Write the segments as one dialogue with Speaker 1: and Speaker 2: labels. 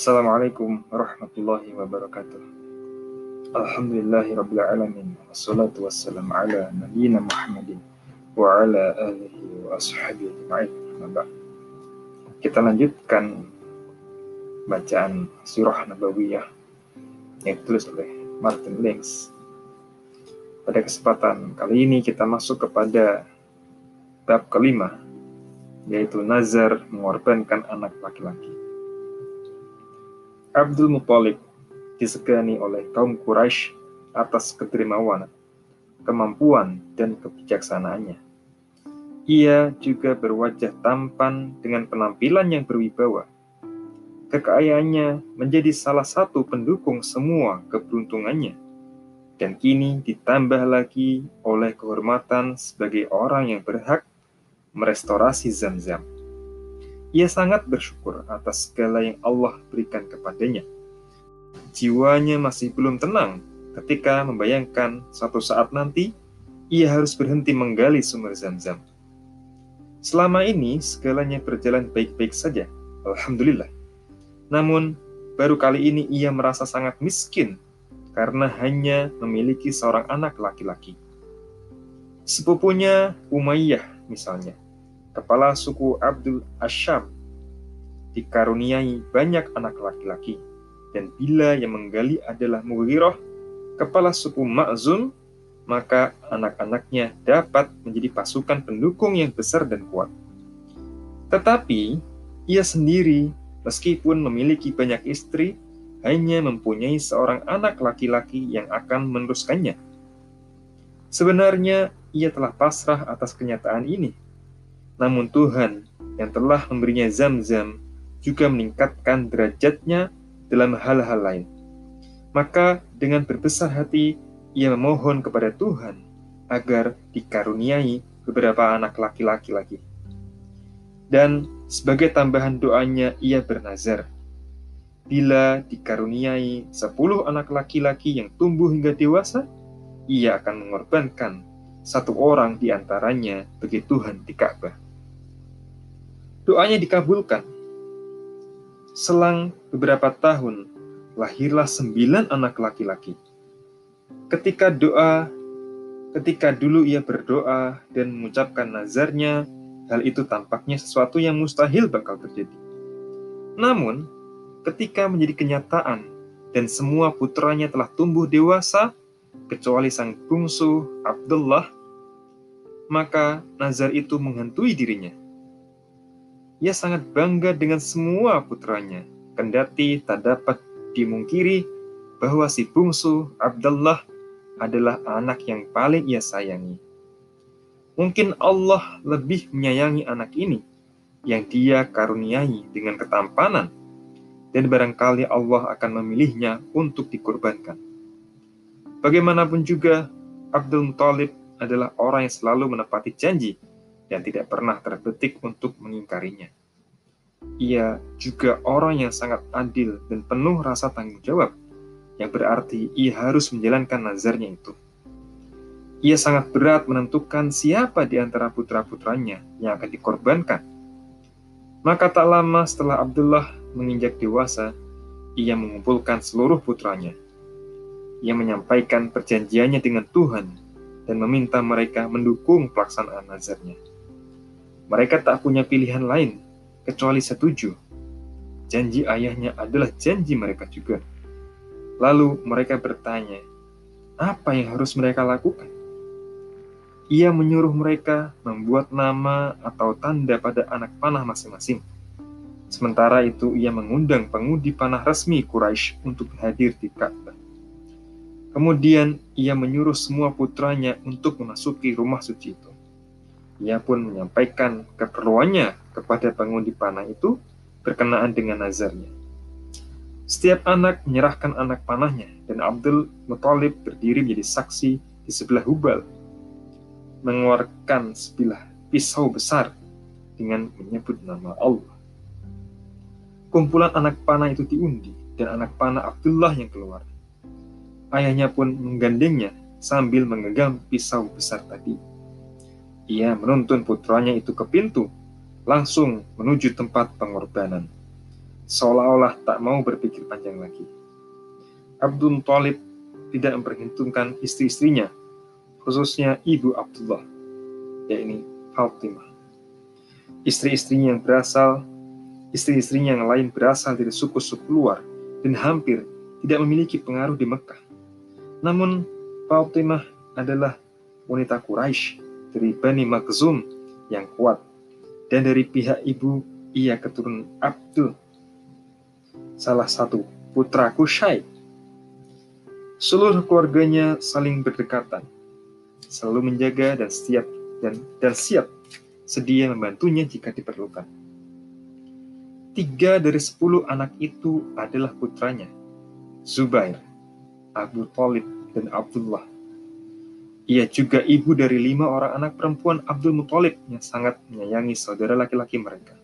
Speaker 1: Assalamualaikum warahmatullahi wabarakatuh. Alhamdulillahi rabbil alamin. Wassalatu wassalamu ala nabiyyina Muhammadin wa ala alihi wa ashabihi ajma'in. Kita lanjutkan bacaan surah Nabawiyah yang ditulis oleh Martin Links. Pada kesempatan kali ini kita masuk kepada bab kelima, yaitu nazar mengorbankan anak laki-laki. Abdul Muthalib disegani oleh kaum Quraisy atas ketermawanan, kemampuan, dan kebijaksanaannya. Ia juga berwajah tampan dengan penampilan yang berwibawa. Kekayaannya menjadi salah satu pendukung semua keberuntungannya, dan kini ditambah lagi oleh kehormatan sebagai orang yang berhak merestorasi Zam-Zam. Ia sangat bersyukur atas segala yang Allah berikan kepadanya. Jiwanya masih belum tenang ketika membayangkan suatu saat nanti ia harus berhenti menggali sumber zam-zam. Selama ini segalanya berjalan baik-baik saja, Alhamdulillah. Namun, baru kali ini ia merasa sangat miskin karena hanya memiliki seorang anak laki-laki. Sepupunya Umayyah misalnya, kepala suku Abdul Ashab, dikaruniai banyak anak laki-laki, dan bila yang menggali adalah Mughirah, kepala suku Ma'zum, maka anak-anaknya dapat menjadi pasukan pendukung yang besar dan kuat. Tetapi, ia sendiri, meskipun memiliki banyak istri, hanya mempunyai seorang anak laki-laki yang akan meneruskannya. Sebenarnya, ia telah pasrah atas kenyataan ini namun Tuhan yang telah memberinya zam-zam juga meningkatkan derajatnya dalam hal-hal lain. Maka dengan berbesar hati, ia memohon kepada Tuhan agar dikaruniai beberapa anak laki-laki lagi. Dan sebagai tambahan doanya, ia bernazar. Bila dikaruniai sepuluh anak laki-laki yang tumbuh hingga dewasa, ia akan mengorbankan satu orang di antaranya bagi Tuhan di Ka'bah. Doanya dikabulkan. Selang beberapa tahun, lahirlah sembilan anak laki-laki. Ketika doa, ketika dulu ia berdoa dan mengucapkan nazarnya, hal itu tampaknya sesuatu yang mustahil bakal terjadi. Namun, ketika menjadi kenyataan dan semua putranya telah tumbuh dewasa, kecuali sang bungsu Abdullah, maka nazar itu menghantui dirinya. Ia sangat bangga dengan semua putranya, kendati tak dapat dimungkiri bahwa si bungsu Abdullah adalah anak yang paling ia sayangi. Mungkin Allah lebih menyayangi anak ini yang dia karuniai dengan ketampanan, dan barangkali Allah akan memilihnya untuk dikorbankan. Bagaimanapun juga, Abdul Muthalib adalah orang yang selalu menepati janji dan tidak pernah terbetik untuk mengingkarinya. Ia juga orang yang sangat adil dan penuh rasa tanggung jawab, yang berarti ia harus menjalankan nazarnya itu. Ia sangat berat menentukan siapa di antara putra-putranya yang akan dikorbankan. Maka tak lama setelah Abdullah menginjak dewasa, ia mengumpulkan seluruh putranya. Ia menyampaikan perjanjiannya dengan Tuhan dan meminta mereka mendukung pelaksanaan nazarnya. Mereka tak punya pilihan lain kecuali setuju. Janji ayahnya adalah janji mereka juga. Lalu mereka bertanya, apa yang harus mereka lakukan? Ia menyuruh mereka membuat nama atau tanda pada anak panah masing-masing. Sementara itu, ia mengundang pengudi panah resmi Quraisy untuk hadir di Ka'bah. Kemudian, ia menyuruh semua putranya untuk memasuki rumah suci itu. Ia pun menyampaikan keperluannya kepada pengundi panah itu berkenaan dengan nazarnya. Setiap anak menyerahkan anak panahnya, dan Abdul Muthalib berdiri menjadi saksi di sebelah Hubal, mengeluarkan sebilah pisau besar dengan menyebut nama Allah. Kumpulan anak panah itu diundi, dan anak panah Abdullah yang keluar. Ayahnya pun menggandengnya sambil menggenggam pisau besar tadi. Ia menuntun putranya itu ke pintu, langsung menuju tempat pengorbanan. seolah-olah tak mau berpikir panjang lagi. Abdul Muthalib tidak memperhitungkan istri-istrinya, khususnya ibu Abdullah, yakni Fatimah. Istri-istrinya yang berasal, istri-istrinya yang lain berasal dari suku-suku luar dan hampir tidak memiliki pengaruh di Mekah. Namun, Fatimah adalah wanita Quraisy dari Bani Makhzum yang kuat, dan dari pihak ibu ia keturunan Abdul, salah satu putra Kushai Seluruh keluarganya saling berdekatan, selalu menjaga dan siap dan, dan siap sedia membantunya jika diperlukan. Tiga dari sepuluh anak itu adalah putranya, Zubair, Abu Talib, dan Abdullah. Ia juga ibu dari lima orang anak perempuan Abdul Muthalib yang sangat menyayangi saudara laki-laki mereka.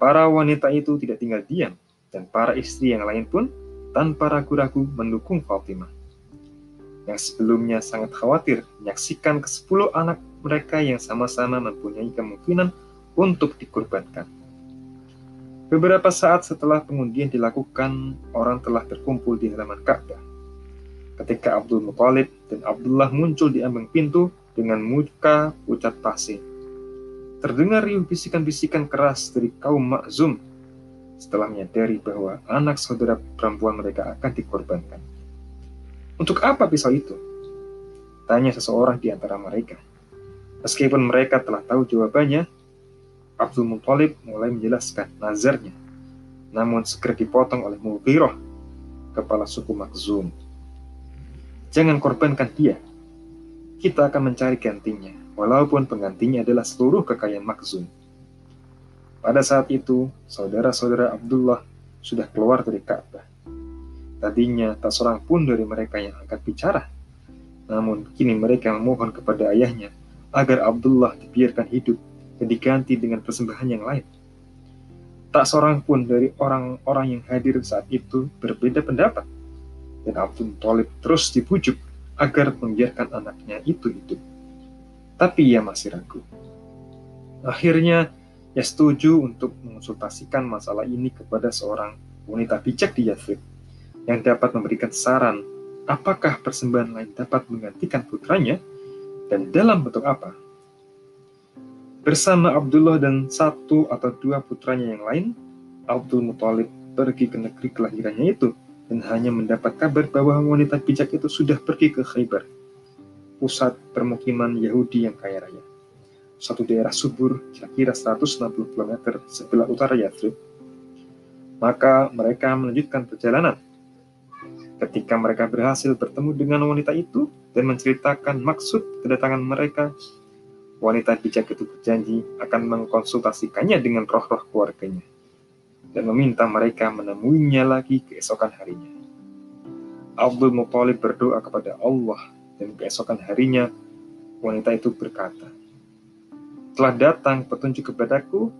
Speaker 1: Para wanita itu tidak tinggal diam, dan para istri yang lain pun tanpa ragu-ragu mendukung Fatimah. Yang sebelumnya sangat khawatir menyaksikan ke sepuluh anak mereka yang sama-sama mempunyai kemungkinan untuk dikorbankan. Beberapa saat setelah pengundian dilakukan, orang telah terkumpul di halaman Ka'bah. Ketika Abdul Muthalib dan Abdullah muncul di ambang pintu dengan muka pucat pasi. Terdengar riuh bisikan-bisikan keras dari kaum Makzum setelah menyadari bahwa anak saudara perempuan mereka akan dikorbankan. Untuk apa pisau itu? Tanya seseorang di antara mereka. Meskipun mereka telah tahu jawabannya, Abdul Muthalib mulai menjelaskan nazarnya, namun segera dipotong oleh Mughirah, kepala suku Makhzum. Jangan korbankan dia. Kita akan mencari gantinya, walaupun penggantinya adalah seluruh kekayaan Makhzum. Pada saat itu, saudara-saudara Abdullah sudah keluar dari Ka'bah. Tadinya tak seorang pun dari mereka yang angkat bicara. Namun kini mereka memohon kepada ayahnya agar Abdullah dibiarkan hidup dan diganti dengan persembahan yang lain. Tak seorang pun dari orang-orang yang hadir saat itu berbeda pendapat. Dan Abdul Talib terus dibujuk agar membiarkan anaknya itu hidup. Tapi ia masih ragu. Akhirnya, ia setuju untuk mengonsultasikan masalah ini kepada seorang wanita bijak di Yathrib yang dapat memberikan saran apakah persembahan lain dapat menggantikan putranya dan dalam bentuk apa. Bersama Abdullah dan satu atau dua putranya yang lain, Abdul Muthalib pergi ke negeri kelahirannya itu dan hanya mendapat kabar bahwa wanita bijak itu sudah pergi ke Khaybar, pusat permukiman Yahudi yang kaya raya satu daerah subur kira-kira 160 km sebelah utara Yathrib. Maka mereka melanjutkan perjalanan. Ketika mereka berhasil bertemu dengan wanita itu dan menceritakan maksud kedatangan mereka, wanita bijak itu berjanji akan mengkonsultasikannya dengan roh-roh keluarganya dan meminta mereka menemuinya lagi keesokan harinya. Abdul Muthalib berdoa kepada Allah dan keesokan harinya wanita itu berkata, telah datang petunjuk kepadaku,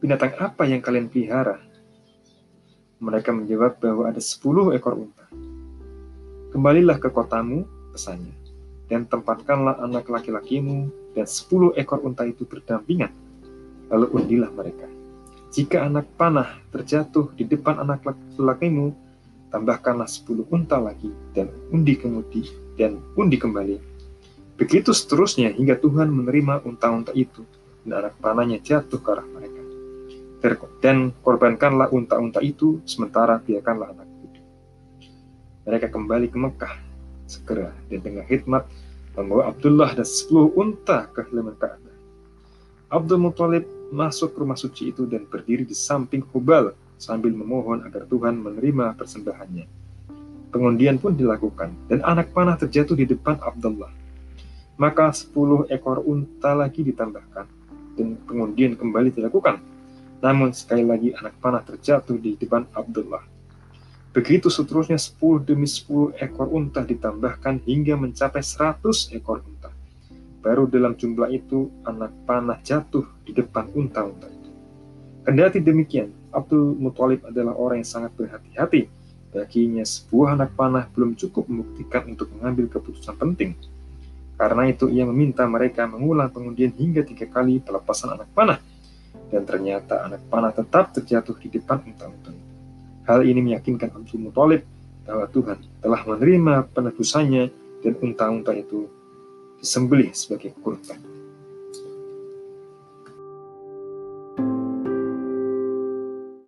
Speaker 1: binatang apa yang kalian pelihara? Mereka menjawab bahwa ada sepuluh ekor unta. Kembalilah ke kotamu, pesannya, dan tempatkanlah anak laki-lakimu dan sepuluh ekor unta itu berdampingan. Lalu undilah mereka. Jika anak panah terjatuh di depan anak laki-lakimu, tambahkanlah sepuluh unta lagi dan undi kemudi dan undi kembali Begitu seterusnya hingga Tuhan menerima unta-unta itu dan anak panahnya jatuh ke arah mereka. Dan korbankanlah unta-unta itu, sementara biarkanlah anak itu. Mereka kembali ke Mekah segera dan dengan hikmat membawa Abdullah dan sepuluh unta ke halaman Ka'bah. Abdul Muthalib masuk ke rumah suci itu dan berdiri di samping Hubal sambil memohon agar Tuhan menerima persembahannya. Pengundian pun dilakukan dan anak panah terjatuh di depan Abdullah maka sepuluh ekor unta lagi ditambahkan, dan pengundian kembali dilakukan. Namun sekali lagi anak panah terjatuh di depan Abdullah. Begitu seterusnya sepuluh demi sepuluh ekor unta ditambahkan hingga mencapai seratus ekor unta. Baru dalam jumlah itu anak panah jatuh di depan unta-unta itu. Kendati demikian, Abdul Muthalib adalah orang yang sangat berhati-hati. Baginya sebuah anak panah belum cukup membuktikan untuk mengambil keputusan penting karena itu ia meminta mereka mengulang pengundian hingga tiga kali pelepasan anak panah. dan ternyata anak panah tetap terjatuh di depan unta-unta Hal ini meyakinkan Abdul Muthalib bahwa Tuhan telah menerima penebusannya dan unta-unta itu disembelih sebagai kurban.